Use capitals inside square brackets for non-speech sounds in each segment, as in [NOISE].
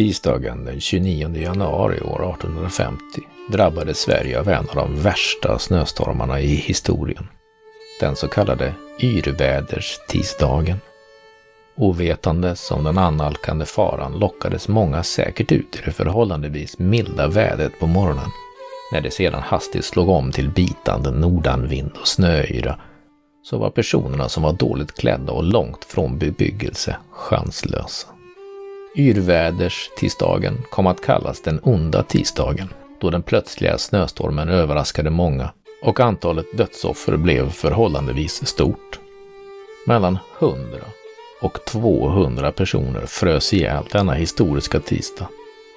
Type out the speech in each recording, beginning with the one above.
Tisdagen den 29 januari år 1850 drabbades Sverige av en av de värsta snöstormarna i historien. Den så kallade yrväderstisdagen. Ovetandes om den annalkande faran lockades många säkert ut i det förhållandevis milda vädret på morgonen. När det sedan hastigt slog om till bitande nordanvind och snöyra så var personerna som var dåligt klädda och långt från bebyggelse chanslösa. Yrväderstisdagen kom att kallas den onda tisdagen då den plötsliga snöstormen överraskade många och antalet dödsoffer blev förhållandevis stort. Mellan 100 och 200 personer frös ihjäl denna historiska tisdag,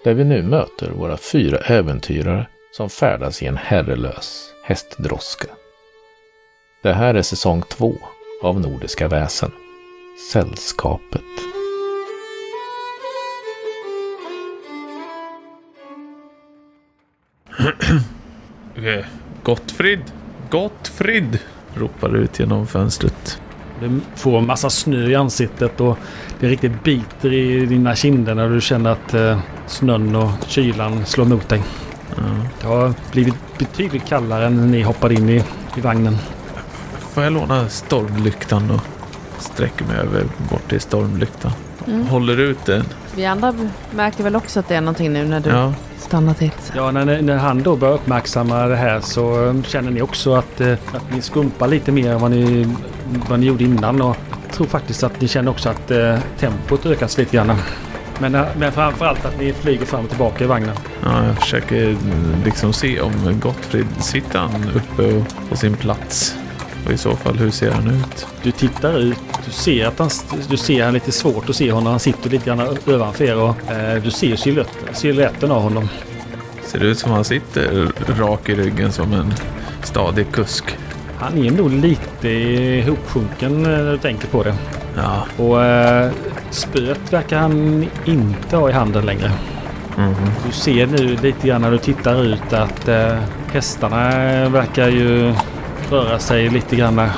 där vi nu möter våra fyra äventyrare som färdas i en herrelös hästdroska. Det här är säsong två av Nordiska väsen, Sällskapet. Gottfrid! Gottfrid! Ropar ut genom fönstret. Du får en massa snö i ansiktet och det riktigt biter i dina kinder när du känner att eh, snön och kylan slår mot dig. Ja. Det har blivit betydligt kallare än när ni hoppade in i, i vagnen. Får jag låna stormlyktan och sträcker mig över bort till stormlyktan. Mm. Håller ut den. Vi andra märker väl också att det är någonting nu när du Ja. Stannar till. Ja, när, när han då börjar uppmärksamma det här så eh, känner ni också att, eh, att ni skumpar lite mer än vad ni, vad ni gjorde innan. Och jag tror faktiskt att ni känner också att eh, tempot ökas lite grann. Men, eh, men framförallt att ni flyger fram och tillbaka i vagnen. Ja, jag försöker eh, liksom se om Gottfrid sitter han uppe på sin plats. Och i så fall, hur ser han ut? Du tittar ut. Du ser att han, du ser han lite svårt att se honom. Han sitter lite grann ovanför er och eh, du ser silhuetten av honom. Ser det ut som han sitter rak i ryggen som en stadig kusk? Han är nog lite ihopsjunken eh, när du tänker på det. Ja. Och eh, spöet verkar han inte ha i handen längre. Mhm. Du ser nu lite grann när du tittar ut att eh, hästarna verkar ju röra sig lite grann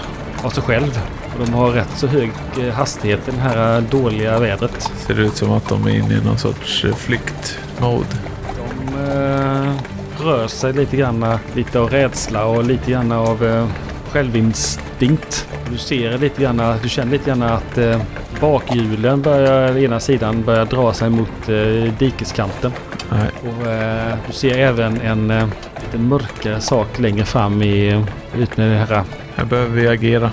av sig själv. De har rätt så hög eh, hastighet i det här dåliga vädret. Ser det ut som att de är inne i någon sorts eh, flyktmode? De eh, rör sig lite grann lite av rädsla och lite grann av eh, självinstinkt. Du ser lite grann, du känner lite grann att eh, bakhjulen börjar, ena sidan börjar dra sig mot eh, dikeskanten. Nej. Och eh, du ser även en eh, lite mörkare sak längre fram i ut med det här. Här behöver vi agera.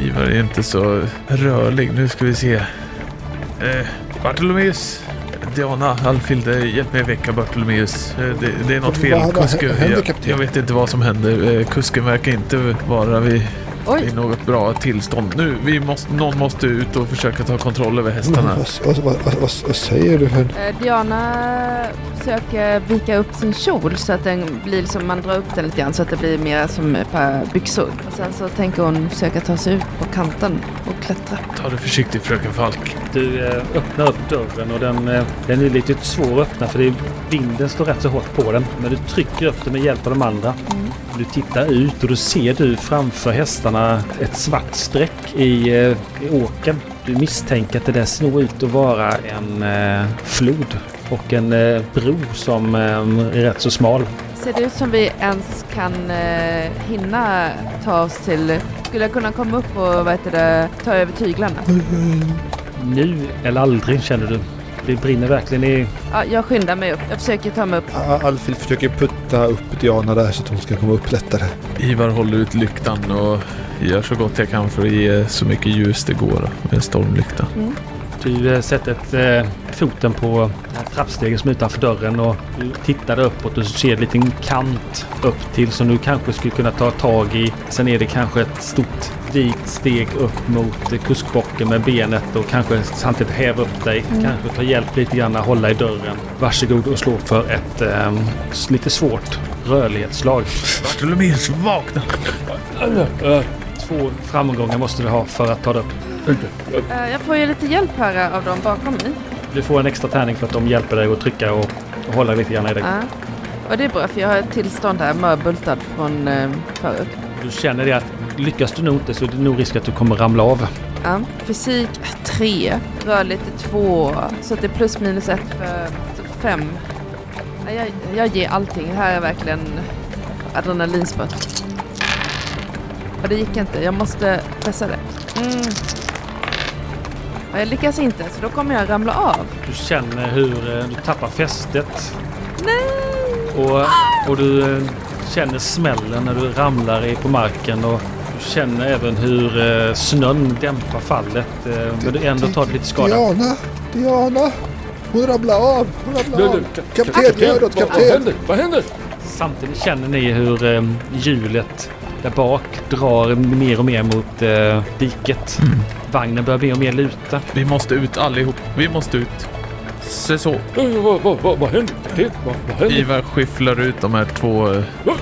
Ivar är inte så rörlig. Nu ska vi se. Eh, Bartolomeus. Diana, Alfilde, hjälp mig väcka Bartolomeus. Eh, det, det är något fel. Kusken, jag, jag vet inte vad som händer. Eh, kusken verkar inte vara vid, Oj, i något bra tillstånd. Nu, vi måste, någon måste ut och försöka ta kontroll över hästarna. vad, vad, vad, vad, vad säger du? För? eh, Diana försöker vika upp sin kjol så att den blir som man drar upp den lite grann så att det blir mer som ett par byxor. Och sen så tänker hon försöka ta sig ut på kanten och klättra. Ta det försiktigt fröken Falk. Du eh, öppnar upp dörren och den, eh, den är lite svår att öppna för det, vinden står rätt så hårt på den. Men du trycker upp den med hjälp av de andra. Du tittar ut och då ser du framför hästarna ett svart streck i, eh, i åken. Du misstänker att det där ser ut att vara en eh, flod och en eh, bro som eh, är rätt så smal. Ser det ut som vi ens kan eh, hinna ta oss till... Skulle jag kunna komma upp och vad heter det, ta över tyglarna? Nu eller aldrig känner du. Det brinner verkligen i... Ja, jag skyndar mig upp. Jag försöker ta mig upp. A- Alfil försöker putta upp Diana där så att hon ska komma upp lättare. Ivar håller ut lyktan och gör så gott jag kan för att ge så mycket ljus det går med en stormlykta. Du eh, sätter eh, foten på trappstegen som är utanför dörren och tittar uppåt och så ser du en liten kant upp till som du kanske skulle kunna ta tag i. Sen är det kanske ett stort dikt steg upp mot kuskbocken med benet och kanske samtidigt häva upp dig. Kanske ta hjälp lite grann att hålla i dörren. Varsågod och slå för ett eh, lite svårt rörlighetsslag. Bartolomeus, vakna! Eh, Två framgångar måste du ha för att ta det upp. Eh, jag får ju lite hjälp här av dem bakom mig. Du får en extra tärning för att de hjälper dig att trycka och, och hålla lite grann i dig. Ja. Och det är bra för jag har ett tillstånd här mörbultad från eh, förut. Du känner det att lyckas du nog inte så är det nog risk att du kommer ramla av. Ja. Fysik tre. Rörligt är två. Så att det är plus minus ett för så fem. Ja, Jag, jag ger allting. Det här är verkligen adrenalinspurt. Och det gick inte. Jag måste pressa det. Mm. Ja, Jag lyckas inte, så då kommer jag ramla av. Du känner hur eh, du tappar fästet. Nej! Och, och du eh, känner smällen när du ramlar på marken. Och känner även hur eh, snön dämpar fallet. eh, Men du ändå tar lite skada. Diana! Diana! Hon ramlade av! Hon ramlade av! Du, Kapten, gör något! vad, vad Kapten! händer? Vad händer? Samtidigt känner ni hur eh, hjulet där bak drar mer och mer mot eh, diket. Vagnen börjar mer och mer luta. Vi måste ut allihop. Vi måste ut. Se så. Vad, vad, vad, vad händer? Vad, vad händer? Ivar skyfflar ut de här två... eh? Du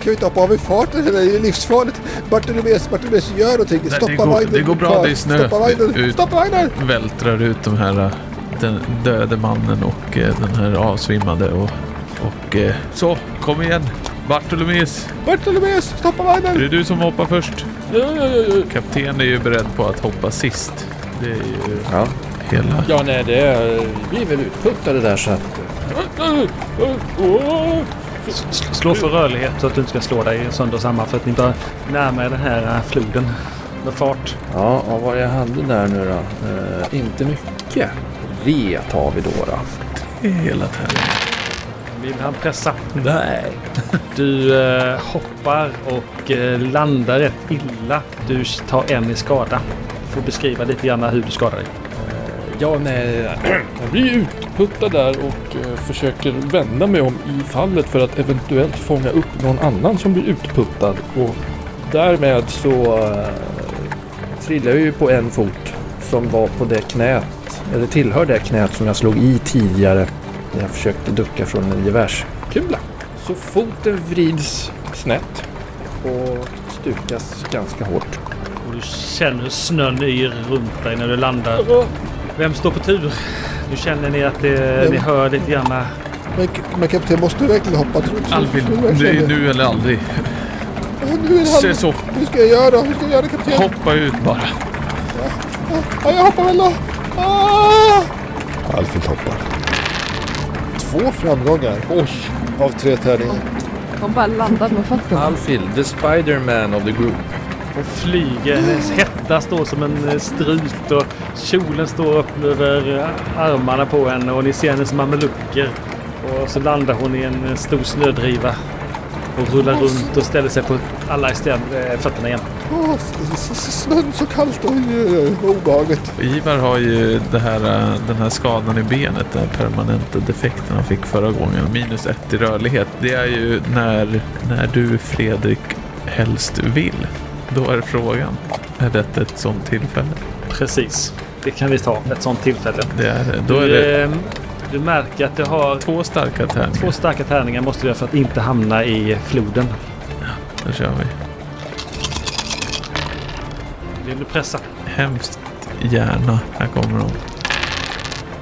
kan ju inte hoppa av i farten, det är ju livsfarligt. Bartolomeus, Bartolomeus, gör någonting! Nej, Stoppa det går- vagnen! det går bra, det är snö. Stoppa vagnen! Ut. Stoppa vagnen! vältrar ut de här... eh, Den döde mannen och eh, den här avsvimmade och... Och så, kom igen. Bartolomeus, Bartolomeus, stoppa är vagnen! det du som hoppar först? Ja, ja, ja, ja. Kapten är ju beredd på att hoppa sist. Det är ju Ja. Hela... ja, nej, det är... Vi är väl utputtade där så att... Slå för rörlighet så att du inte ska slå dig sönder och samman för att ni börjar närma er den här eh, floden med fart. Ja, och vad jag hade där nu då? Eh, inte mycket. V tar vi då. då. Det är hela tiden. Vill han pressa? Nej. Du eh, hoppar och eh, landar rätt illa. Du tar en i skada. Får beskriva lite grann hur du skadar dig. Ja, nej. [CLEARS THROAT] Jag blir utputtad där och eh, försöker vända mig om i fallet för att eventuellt fånga upp någon annan som blir utputtad. Och Därmed så uh, trillar jag ju på en fot som var på det knät, eller tillhör det knät som jag slog i tidigare när jag försökte ducka från en gevärskula. Så foten vrids snett och stukas ganska hårt. Och du känner hur snön yr runt dig när du landar. Vem står på tur? Nu känner ni att det, ni hör lite grann. Men, men kapten, måste du verkligen hoppa? Tror du- Alvin, det är nu eller aldrig. Ja, nu är det så, Hur ska jag göra? Hur ska jag göra kapten? hoppa ut bara. Ja, jag hoppar väl då. Ah! Alfred hoppar. Två framgångar. Oj! Av tre tärningar. Hon bara landar med fötterna. Alfil, the Spider-Man of the group. Och flyger. Hennes hetta står som en eh, strut och kjolen står upp över eh, armarna på henne och ni ser hennes mamelucker. Och så landar hon i en eh, stor snödriva och rullar runt och ställer sig på alla fötterna igen. Snön så kallt. Oj, obehagligt. Ivar har ju det här, den här skadan i benet, den permanenta defekten han fick förra gången. Minus ett i rörlighet. Det är ju när, när du Fredrik helst vill. Då är frågan, är detta ett sånt tillfälle? Precis. Det kan vi ta ett sånt tillfälle. Det är, då är Du, det eh, du märker att du har två starka tärningar. två starka tärningar måste du göra för att inte hamna i floden. Då kör vi. Vill du pressa? Hemskt gärna. Här kommer de.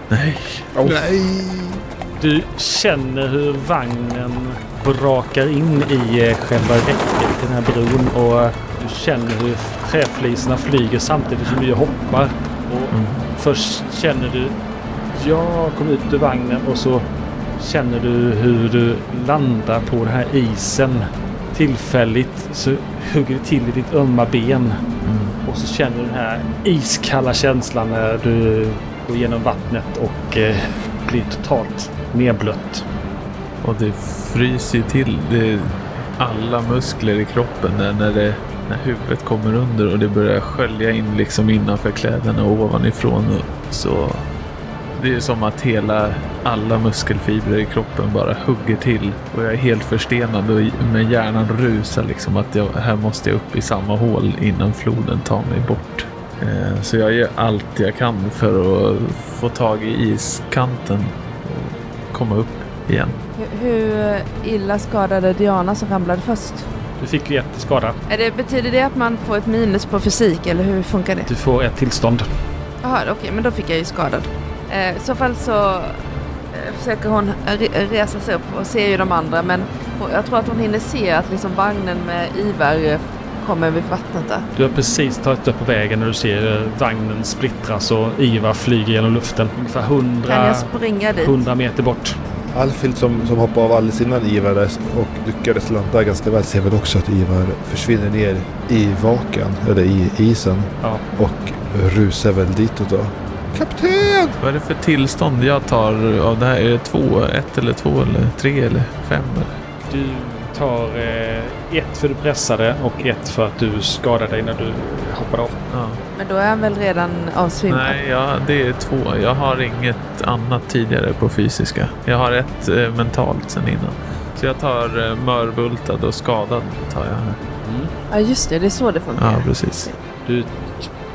Nej. Nej! Du känner hur vagnen brakar in i eh, själva räcket till den här bron och du känner hur träflisorna flyger samtidigt som du hoppar. Och Mm. Först känner du jag kom ut ur vagnen och så känner du hur du landar på den här isen. Tillfälligt så hugger det till i ditt ömma ben Mm. och så känner du den här iskalla känslan när du går genom vattnet och eh, blir totalt nedblött. Och det fryser till. Det alla muskler i kroppen när, det, när huvudet kommer under och det börjar skölja in liksom innanför kläderna och ovanifrån. Och så det är som att hela, alla muskelfibrer i kroppen bara hugger till. Och jag är helt förstenad och med hjärnan rusar liksom att jag, här måste jag upp i samma hål innan floden tar mig bort. Eh, så jag gör allt jag kan för att få tag i iskanten och komma upp igen. Hur illa skadade Diana som ramlade först? Du fick ju ett skada. Är det, betyder det att man får ett minus på fysik eller hur funkar det? Du får ett tillstånd. Jaha, okej, men då fick jag ju skadad. Eh, I så fall så eh, försöker hon re- resa sig upp och ser ju de andra men jag tror att hon hinner se att liksom vagnen med Ivar kommer vid vattnet där. Du har precis tagit upp på vägen när du ser eh, vagnen splittras och Ivar flyger genom luften. Ungefär Kan 100, jag springa dit? 100 meter bort. Alfhild som, som hoppade av alldeles innan Ivar där och lyckades landa ganska väl ser väl också att Ivar försvinner ner i vaken, eller i isen. Ja. Och rusar väl ditåt då. Kapten! Vad är det för tillstånd jag tar av det här? Är det två, ett eller två eller tre eller fem? Eller? Du tar eh, ett för du pressade och ett för att du skadade dig när du hoppade av. Ja. Men då är han väl redan avsvimmad? Nej, ja, det är två. Jag har inget annat tidigare på fysiska. Jag har ett eh, mentalt sen innan. Så jag tar eh, mörbultad och skadad. tar jag här. Ja just det, det är så det funkar. Ja, precis. Du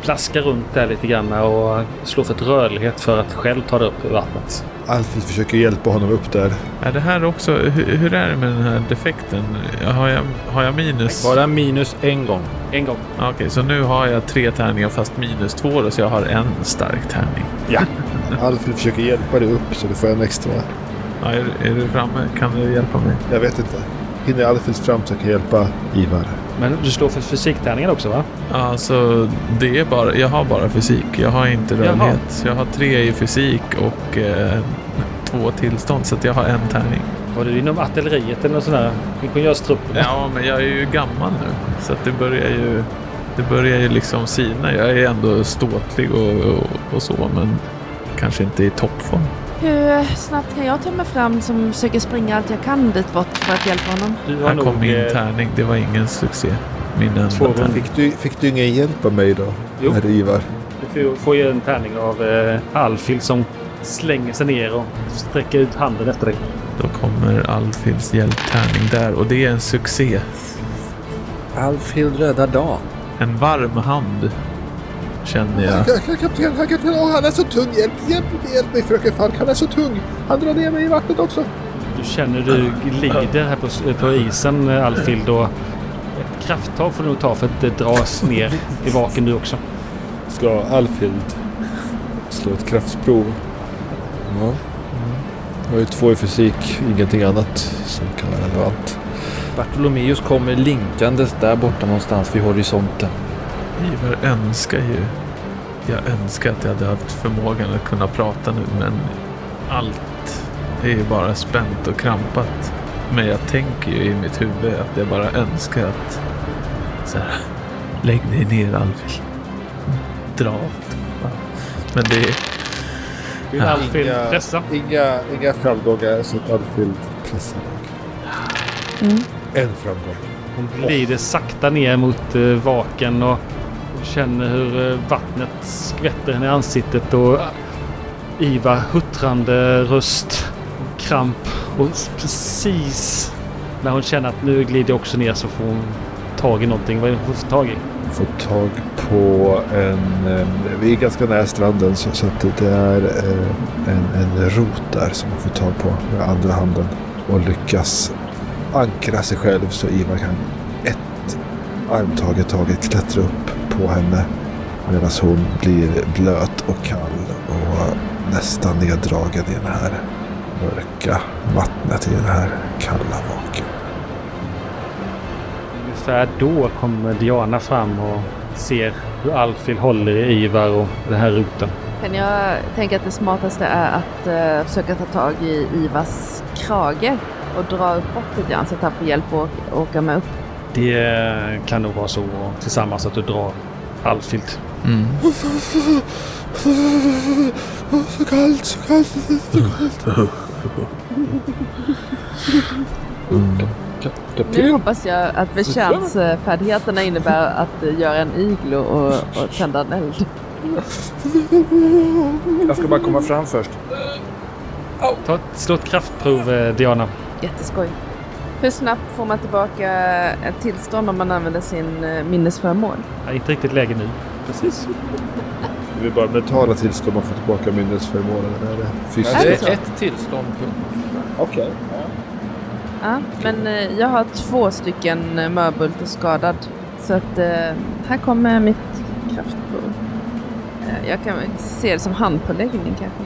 plaskar runt där lite grann och slår för ett rörlighet för att själv ta dig upp ur vattnet. Alfhild försöker hjälpa honom upp där. Är det här också... Hur, hur är det med den här defekten? Har jag, har jag minus? Bara minus en gång. En gång. Ja, Okej, så nu har jag tre tärningar fast minus två då, så jag har en stark tärning. [LAUGHS] Alfhild försöker hjälpa dig upp så du får en extra. Ja, är, är du framme? Kan du hjälpa mig? Jag vet inte. Hinner Alfhild fram så jag kan hjälpa Ivar? Men du slår för fysiktärningen också va? Alltså, det är bara... Jag har bara fysik. Jag har inte rörlighet. Jag har tre i fysik och eh, två tillstånd, så att jag har en tärning. Var du inom artilleriet eller någon sån där ingenjörstrupp? Ja, men jag är ju gammal nu. Så att det börjar ju... Det börjar ju liksom sina. Jag är ändå ståtlig och, och, och så, men kanske inte i toppform. Hur snabbt kan jag ta mig fram som försöker springa allt jag kan dit bort för att hjälpa honom? Du har Här kom min eh, tärning. Det var ingen succé. Min enda. Fick du, fick du ingen hjälp av mig då? Jo. Herr Ivar? Du får- får ju en tärning av eh, Alfhild som slänger sig ner och sträcker ut handen efter dig. Då kommer Alfhilds hjälptärning där och det är en succé. Alfhild räddar dagen. En varm hand känner jag. Kapten, kapten, åh han är så tung. Hjälp, hjälp, hjälp mig fröken Falk. Han är så tung. Han drar ner mig i vattnet också. Du känner du glider här på, på isen Alfhild och ett krafttag får du nog ta för att det dras ner i vaken du också. Ska Alfhild slå ett kraftsprov? Ja. Jag har ju två i fysik, ingenting annat som kan vara relevant. Bartolomeus kommer linkandes där borta någonstans vid horisonten. Ivar önskar ju... Jag önskar att jag hade haft förmågan att kunna prata nu men allt är ju bara spänt och krampat. Men jag tänker ju i mitt huvud att jag bara önskar att... Så här, lägg dig ner Alfhild. Dra. Men det är... Vill Ja. Alfhild Inga- pressa? Inga, inga framgångar så att Alfhild pressar. Mm. En framgång. Hon glider sakta ner mot eh, vaken och känner hur eh, vattnet skvätter henne i ansiktet och Iva huttrande röst, kramp och precis när hon känner att nu glider jag också ner så får hon tag i någonting. Vad är det hon får tag i? Får tag på en... Eh, vi är ganska nära stranden så, så att det- är eh, en, en rot där som hon får tag på med andra handen. Och lyckas ankra sig själv så Iva kan ett armtag i taget klättra upp på henne. Medan hon blir blöt och kall och nästan neddragen i det här mörka vattnet i den här kalla vaken. Ungefär då kommer Diana fram och ser hur Alfhild håller i Ivar och den här roten. Kan jag tänka att det smartaste är att eh, försöka ta tag i Ivars krage och dra upp bort lite grann så att han får hjälp att åka med upp. Det kan nog vara så tillsammans att du drar Alfhild. Mm. Så kallt, så kallt, så kallt. Nu hoppas jag att betjäntsfärdigheterna innebär att göra en iglo och, och tända en eld. Jag ska bara komma fram först. Ta, slå ett kraftprov eh, Diana. Jätteskoj. Hur snabbt får man tillbaka ett tillstånd om man använder sin eh, minnesföremål? Ja, inte riktigt läge nu. Precis. Det är bara mentala tillstånd man får tillbaka minnesförmånen. Eller är det? Är Det är ett tillstånd. Okej. Ja, men eh, jag har två stycken eh, mörbult och skadad. Så att här kommer mitt kraftprov. Jag kan se det som handpåläggning kanske.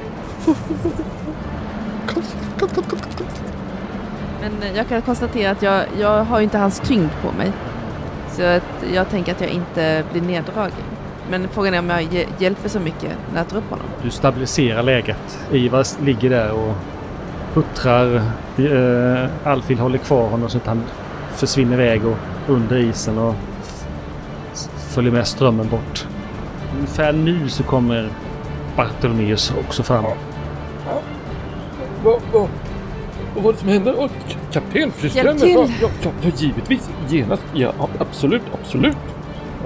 Men eh, jag kan konstatera att jag, jag har ju inte hans tyngd på mig. Så att jag tänker att jag inte blir neddragen. Men frågan är om jag hj- hjälper så mycket när jag tar upp honom. Du stabiliserar läget. Ivar ligger där och puttrar. Uh, Alfil håller kvar honom så att han försvinner iväg och under isen och följer med strömmen bort. Ungefär nu så kommer Bartolomeus också fram. Vad, vad, vad var det som hände? Åh, k- kapten, fru Hjälp till! Ja, ja, ja, givetvis. Genast. Ja, absolut, absolut.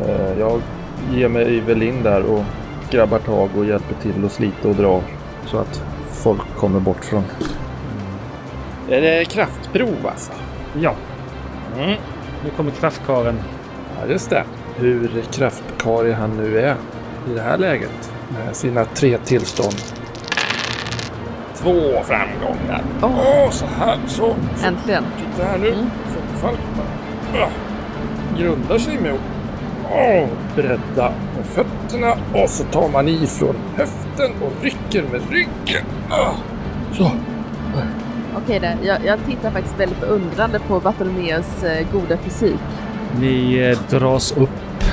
Eh, jag ger mig väl in där och grabbar tag och hjälper till att slita och dra så att folk kommer bort från... Är det kraftprov alltså? Ja, Mm. nu kommer kraftkaren. Ja, just det. Hur kraftkarig han nu är i det här läget med sina tre tillstånd. Två framgångar. Åh, så här så. Äntligen. Titta här nu. Mm. Fall, ah, grundar sig med att åh, bredda med fötterna och så tar man i från höften och rycker med ryggen. Ah, så. Okej då, jag, jag tittar faktiskt väldigt beundrande på Bartolomeus eh, goda fysik. Ni eh, dras upp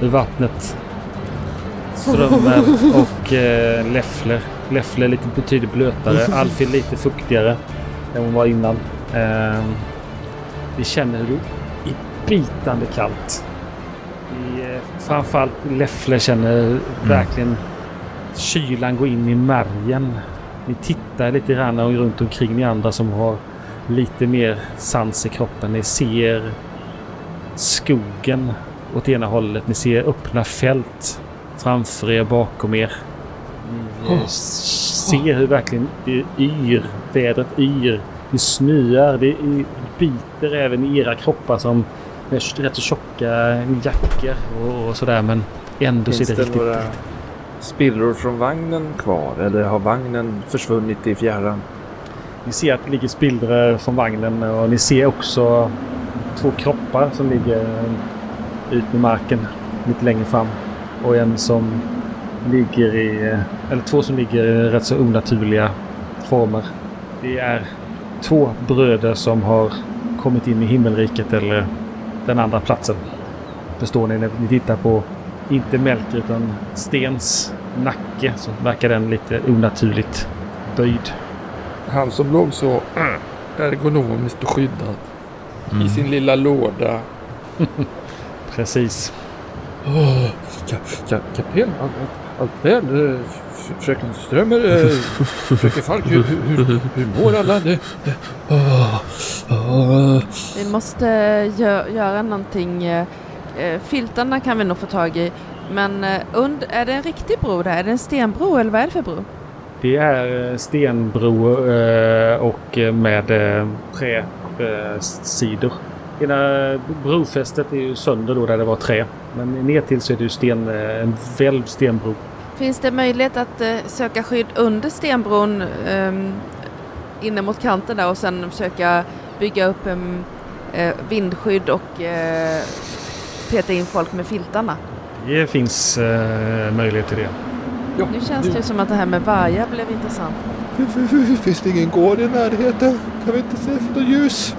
ur vattnet. Strömmen [LAUGHS] och eh, Leffler. Leffler lite betydligt blötare. [LAUGHS] Alfred lite fuktigare än hon var innan. Eh, vi känner hur det är bitande kallt. Vi, eh, framförallt Leffler känner verkligen kylan gå in i märgen. Ni tittar lite grann och runt omkring ni andra som har lite mer sans i kroppen. Ni ser skogen åt ena hållet. Ni ser öppna fält framför er, bakom er. Eh, ser hur verkligen det yr. Vädret yr. Det snöar. Det är- biter även i era kroppar som med rätt så tjocka jackor och, och sådär. Men ändå Finns ser det det riktigt... några spillror från vagnen kvar eller har vagnen försvunnit i fjärran? Ni ser att det ligger spillror från vagnen och ni ser också två kroppar som ligger ut med marken lite längre fram. Och en som ligger i, eller två som ligger i rätt så onaturliga former. Det är två bröder som har kommit in i himmelriket eller den andra platsen. Förstår ni när ni tittar på, inte Melker utan Stens nacke så verkar den lite onaturligt böjd. Han som låg så [CLEARS THROAT] ergonomiskt och skyddad i sin lilla låda. [LAUGHS] Precis. Oh, ka, ka, kapten, allt, väl? Fröken Strömmer, eh, [LAUGHS] fröken Falk, hur, hur, hur, mår alla? Det, det, åh, åh. Vi måste gö göra någonting. eh, eh, Filtarna kan vi nog få tag i. Men und är det en riktig bro där? Är det en stenbro eller vad är det för bro? Det är stenbro och med träsidor. Ena brofästet är ju sönder då där det var trä. Men ner till så är det ju sten, en välvd stenbro. Finns det möjlighet att eh, söka skydd under stenbron um, inne mot kanten där och sen försöka bygga upp en eh, vindskydd och eh, peta in folk med filtarna? Det finns eh, möjlighet till det. Nu känns det ju som att det här med vargar blev intressant. Finns det ingen gård i närheten? Kan vi inte se efter ljus?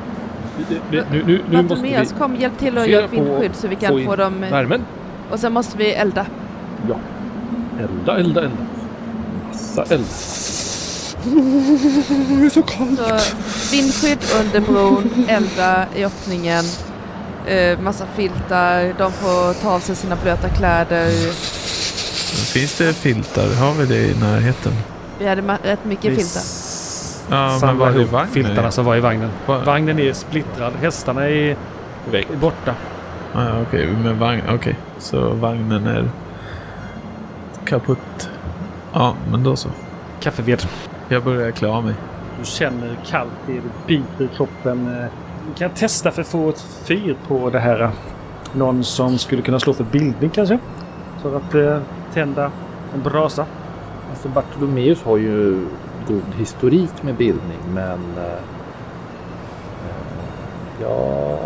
Nu, nu, nu, nu måste vi kom hjälp till göra ett vindskydd så vi få kan in få dem... värmen. Och sen måste vi elda. Elda, elda, elda. Massa eld. [LAUGHS] Det är så kallt. Så vindskydd under bron, elda i öppningen, eh, massa filtar, de får ta av sig sina blöta kläder. Finns det filtar? Har vi det i närheten? Vi hade rätt mycket Vi filtar. Ja, men var är vagnen? filtarna som var i vagnen. Va- Vagnen är splittrad. Hästarna är, är borta. Ah, Okej, men vagn... Okej, så vagnen är kaputt. Ja, men då så. Kaffeved. Jag börjar klä av mig. Du känner kallt, det biter i kroppen. Eh, Du kan testa för att få ett fyr på det här. Någon som skulle kunna slå för bildning kanske? För att eh, tända en brasa. Alltså Bartolomeus har ju god historik med bildning men eh, jag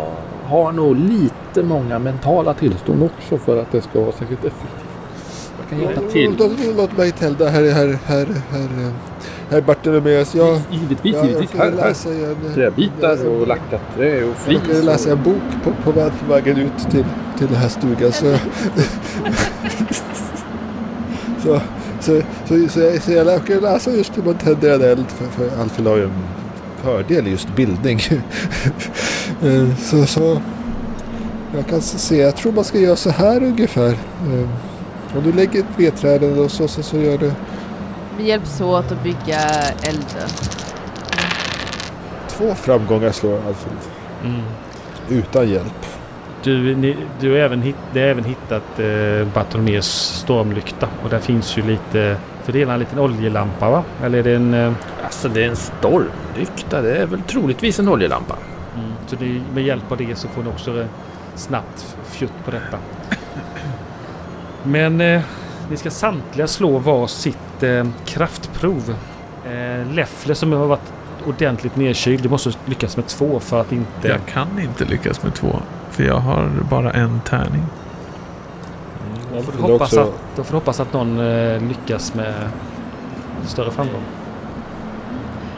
har nog lite många mentala tillstånd också för att det ska vara särskilt effektivt. Jag kan hjälpa till. Låt, mig tända, herr, herr, herr, herr, Herr Bartolomeus, jag, Givetvis, jag, jag givetvis. råkade Här, här. läsa i en... Träbitar och lackat trä och Jag flis. råkade läsa en bok på, på väg- på vägen ut till, till den här stugan. Så, [LAUGHS] så, så, så, så, jag, så jag läsa just hur man tänder en eld. För, för Alfred har ju en fördel just bildning. [LAUGHS] Eh, så, så jag kan se, jag tror man ska göra så här ungefär. Om du lägger ett vedträd och så, så, så gör du Vi hjälps åt att bygga elden. två framgångar slår Alfred. Mm. Utan hjälp. Du, ni, du har även, hitt, det har även hittat eh, Bartolomeus stormlykta. Och där finns ju lite... För det är en liten oljelampa va? Eller är det en... Eh, Alltså det är en stormlykta. Det är väl troligtvis en oljelampa. Så det, med hjälp av det så får ni också eh, snabbt fjutt på detta. Men eh, ni ska samtliga slå var sitt eh, kraftprov. Eh, Leffle som har varit ordentligt nedkyld. Du måste lyckas med två för att inte... Jag kan inte lyckas med två. För jag har bara en tärning. Då får, hoppas också- att, då får du hoppas att någon eh, lyckas med större framgång.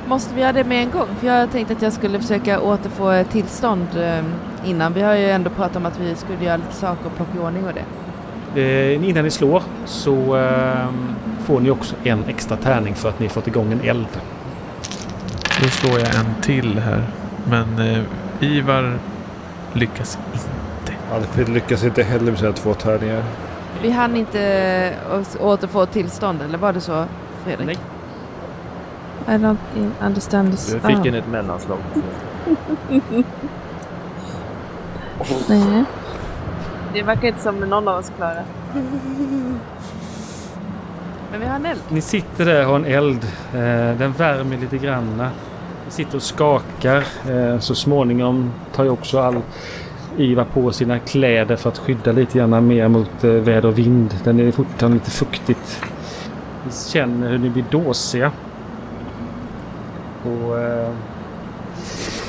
Måste vi göra det med en gång? För jag tänkte att jag skulle försöka återfå tillstånd eh, innan. Vi har ju ändå pratat om att vi skulle göra lite saker och plocka i ordning och det. Eh, innan ni slår så eh, får ni också en extra tärning för att ni fått igång en eld. Då slår jag en till här. Men eh, Ivar lyckas inte. Alfred lyckas inte heller med sina två tärningar. Vi hann inte å- återfå tillstånd, eller var det så Fredrik? Nej. I don't understand this. Du fick Ah. en ett mellanslag. Nej. Det verkar inte som någon av oss klarar. Men vi har en eld. Ni sitter där och har en eld. Eh, den värmer lite granna. Ni sitter och skakar. Eh, så småningom tar ju också all Ivar på sina kläder för att skydda lite grann mer mot eh, väder och vind. Den är fortfarande lite fuktigt. Ni känner hur ni blir dåsiga. Och eh,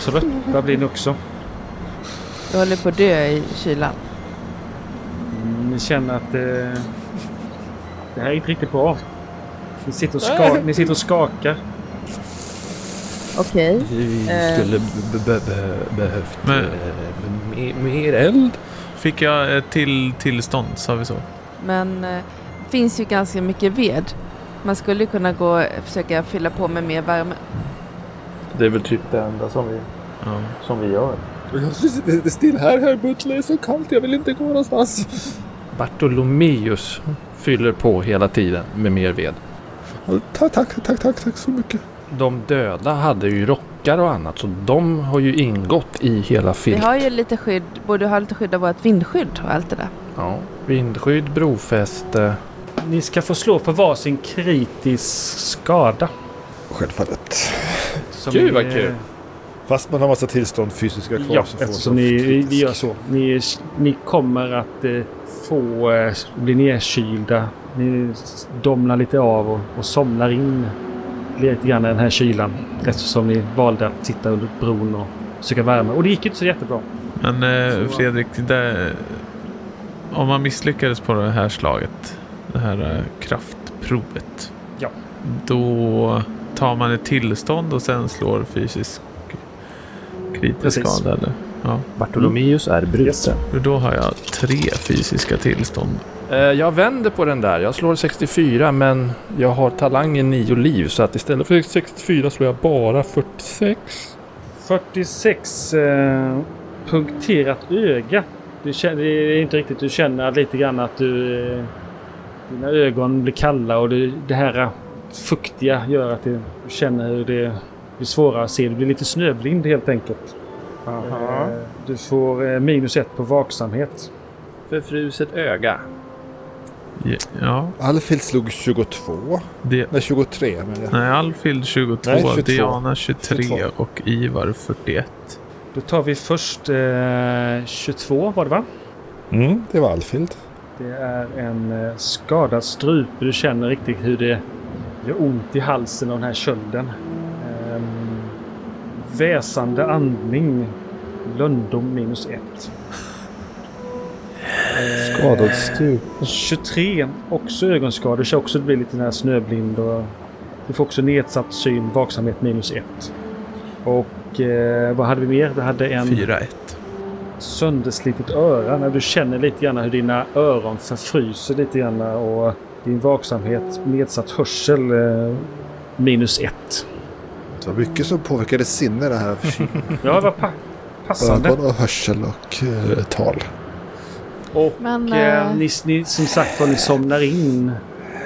trötta blir ni också. Jag håller på att dö i kylan. Ni känner att eh, det här är inte riktigt bra. Ni sitter och, ska, ni sitter och skakar. Okej. Vi Eh. skulle be- be- be- behövt Men- eh, mer, mer eld. Fick jag ett till tillstånd, sa vi så? Men eh, det finns ju ganska mycket ved. Man skulle kunna gå och försöka fylla på med mer värme. Det är väl typ det enda som vi, Ja. som vi gör. Jag sitter still här, herr Butler. Det är så kallt. Jag vill inte gå någonstans. Bartolomeus fyller på hela tiden med mer ved. Tack, tack, tack, tack, tack så mycket. De döda hade ju rockar och annat så de har ju ingått i hela Vi filmen. har ju lite skydd, borde ha lite skydd av vårt vindskydd och allt det där. Ja. Vindskydd, brofäste. Ni ska få slå för varsin kritisk skada. Självfallet. Som Gud, vad kul. Fast man har massa tillstånd fysiska kvar Ja, så får eftersom man ni, kritisk. vi gör så. Ni, ni kommer att eh, få eh, bli nedkylda. Ni domnar lite av och, och somnar in lite grann i den här kylan. Eftersom ni valde att sitta under bron och söka värme. Och det gick ju inte så jättebra. Men eh, Fredrik, det, om man misslyckades på det här slaget, det här eh, kraftprovet. Ja. Då tar man ett tillstånd och sen slår fysisk kritisk Precis. skada. Eller? Ja. Bartolomeus är bruten. Yes. Och Då har jag tre fysiska tillstånd. Eh, Jag vänder på den där. Jag slår 64 men jag har talangen 9 liv så att istället för 64 slår jag bara 46. 46 eh, punkterat öga. Du känner, det är inte riktigt, du känner lite grann att du... Eh, dina ögon blir kalla och det, det här fuktiga gör att du känner hur det blir svårare att se. Du blir lite snöblind helt enkelt. Eh, du får eh, minus ett på vaksamhet. Förfruset öga. Ja, Alfred slog 22. det, Nej, 23 menar jag. nej, Alfhild 22, Nej, 22. Diana 23 22. och Ivar 41. Då tar vi först eh, 22 var det va? Mm, det var Alfred. Det är en eh, skadad strupe. Du känner riktigt hur det gör ont i halsen av den här kölden. Väsande andning. Lundom minus ett. Skadad stup. 23. Också ögonskador. Så också blir lite den här snöblind och Du får också nedsatt syn, vaksamhet minus ett. Och eh, vad hade vi mer? Vi hade en 4-1. sönderslitet öra. När du känner lite grann hur dina öron förfryser lite grann och din vaksamhet, nedsatt hörsel eh, minus ett. Det var mycket som påverkade sinne det här. [LAUGHS] Ja, det var pa passande. Ögon och hörsel och eh, tal. Och Men, eh, eh, ni, ni, som sagt var, ni somnar in.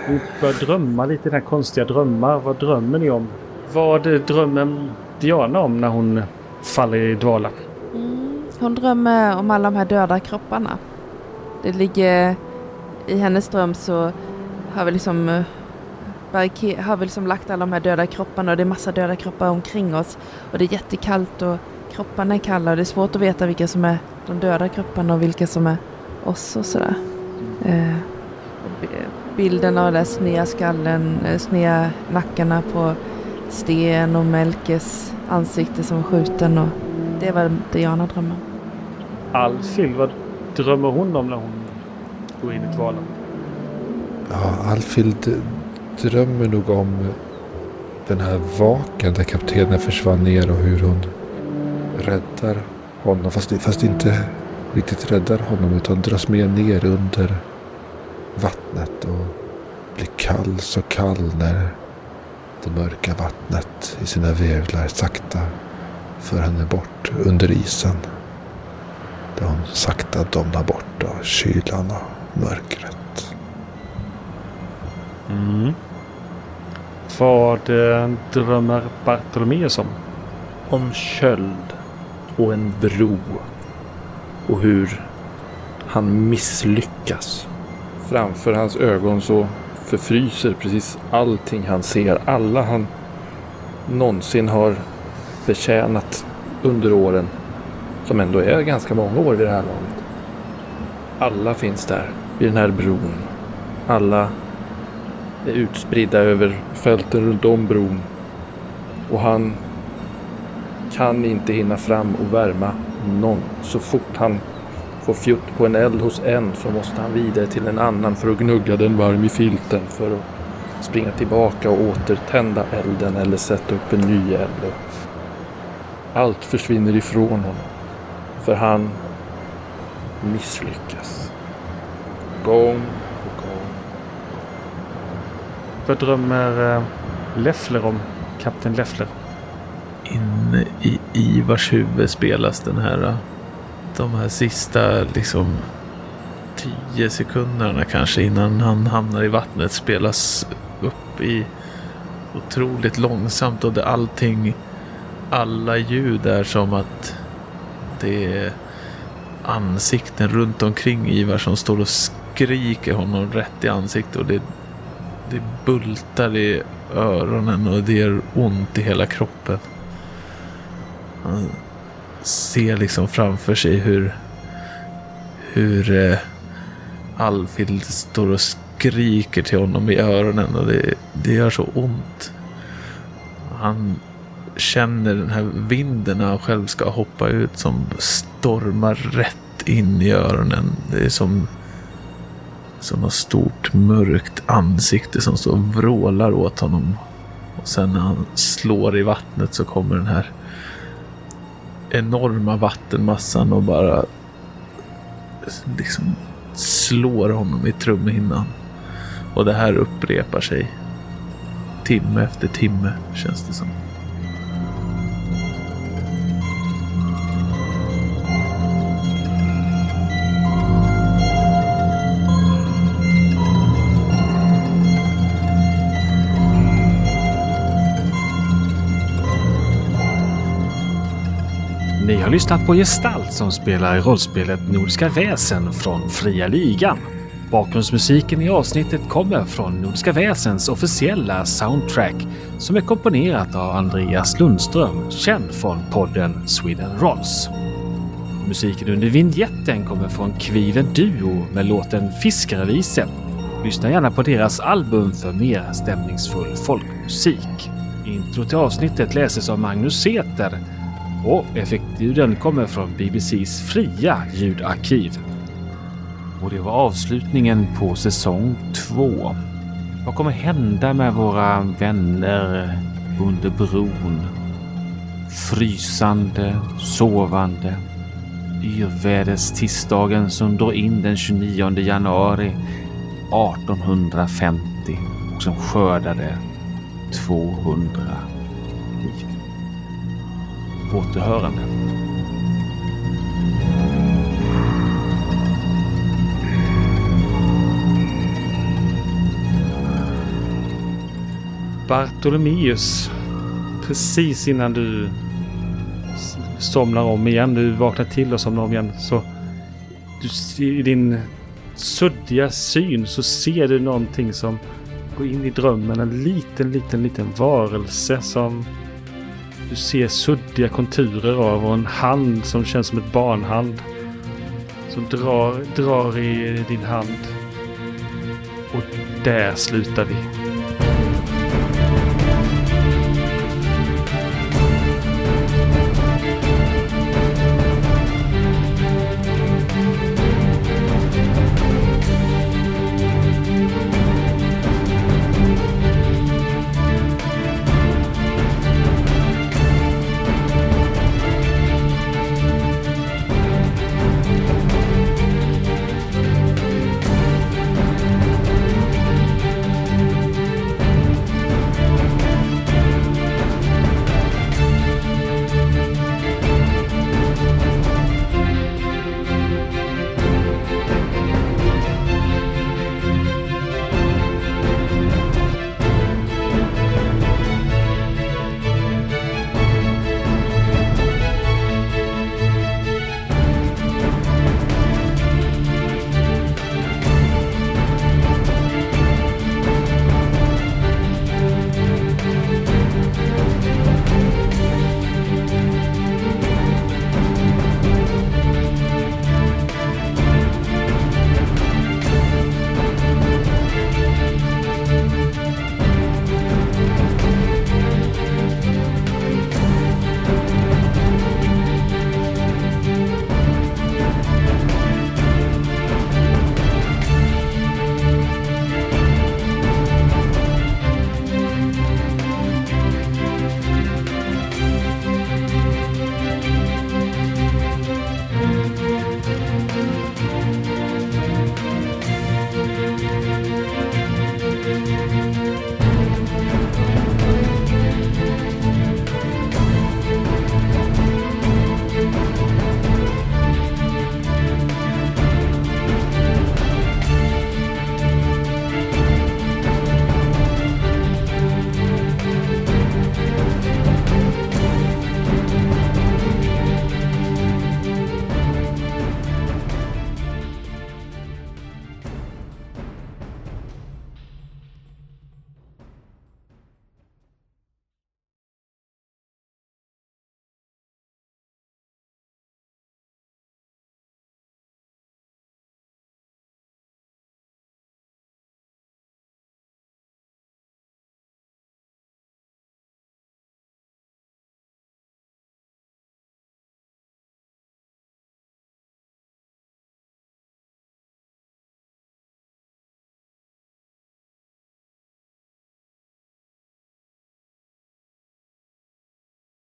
Ni börjar drömma lite den här konstiga drömmar. Vad drömmer ni om? Vad drömmer Diana om när hon faller i dvala? Mm. Hon drömmer om alla de här döda kropparna. Det ligger... I hennes dröm så har vi liksom... barrike- har vi liksom lagt alla de här döda kropparna och det är massa döda kroppar omkring oss. Och det är jättekallt och kropparna är kalla och det är svårt att veta vilka som är de döda kropparna och vilka som är oss och sådär. Eh, och bilden av den sneda skallen, eh, sneda nackarna på Sten och Melkes ansikte som är skjuten och det var Diana drömmer. Alfhild, vad drömmer hon om när hon går in i dvalan? Ja, Alfhild drömmer nog om den här vaken där kaptenen försvann ner och hur hon räddar honom. Fast, fast inte riktigt räddar honom utan dras med ner under vattnet och blir kall så kall när det mörka vattnet i sina virvlar sakta för henne bort under isen. Där hon sakta domnar bort av kylan och mörkret. Mm. Vad eh, drömmer Bartolomeus om? Om köld och en bro. Och hur han misslyckas. Framför hans ögon så förfryser precis allting han ser. Alla han någonsin har betjänat under åren. Som ändå är ganska många år vid det här laget. Alla finns där vid den här bron. Alla är utspridda över fälten runt om bron. Och han kan inte hinna fram och värma någon. Så fort han får fjutt på en eld hos en så måste han vidare till en annan för att gnugga den varm i filten för att springa tillbaka och återtända elden eller sätta upp en ny eld. Allt försvinner ifrån honom. För han misslyckas. Gång. Vad drömmer eh, Leffler om? Kapten Leffler. Inne i Ivars huvud spelas den här eh, de här sista liksom tio sekunderna kanske innan han hamnar i vattnet spelas upp i otroligt långsamt och det allting alla ljud är som att det är ansikten runt omkring Ivar som står och skriker honom rätt i ansiktet och det, det bultar i öronen och det gör ont i hela kroppen. Han ser liksom framför sig hur hur eh, Alfhild står och skriker till honom i öronen och det, det gör så ont. Han känner den här vinden när han själv ska hoppa ut som stormar rätt in i öronen. Det är som som har stort mörkt ansikte som står och vrålar åt honom. Och sen när han slår i vattnet så kommer den här enorma vattenmassan och bara liksom slår honom i trumhinnan. Och det här upprepar sig timme efter timme känns det som. Har lyssnat på Gestalt som spelar rollspelet Nordiska väsen från Fria Ligan. Bakgrundsmusiken i avsnittet kommer från Nordiska väsens officiella soundtrack som är komponerat av Andreas Lundström, känd från podden Sweden Rolls. Musiken under vignetten kommer från Kviven Duo med låten Fiskarevisen. Lyssna gärna på deras album för mer stämningsfull folkmusik. Intro till avsnittet läses av Magnus Seter och effektljuden kommer från BBCs fria ljudarkiv. Och det var avslutningen på säsong 2. Vad kommer hända med våra vänner under bron? Frysande, sovande. Yrväderstisdagen som drar in den 29 januari 1850 och som skördade 200. På återhörande. Bartolomeus. Precis innan du somnar om igen, du vaknar till och somnar om igen, så du i din suddiga syn så ser du någonting som går in i drömmen. En liten, liten, liten varelse som du ser suddiga konturer av och en hand som känns som ett barnhand. Som drar, drar i din hand. Och där slutar vi.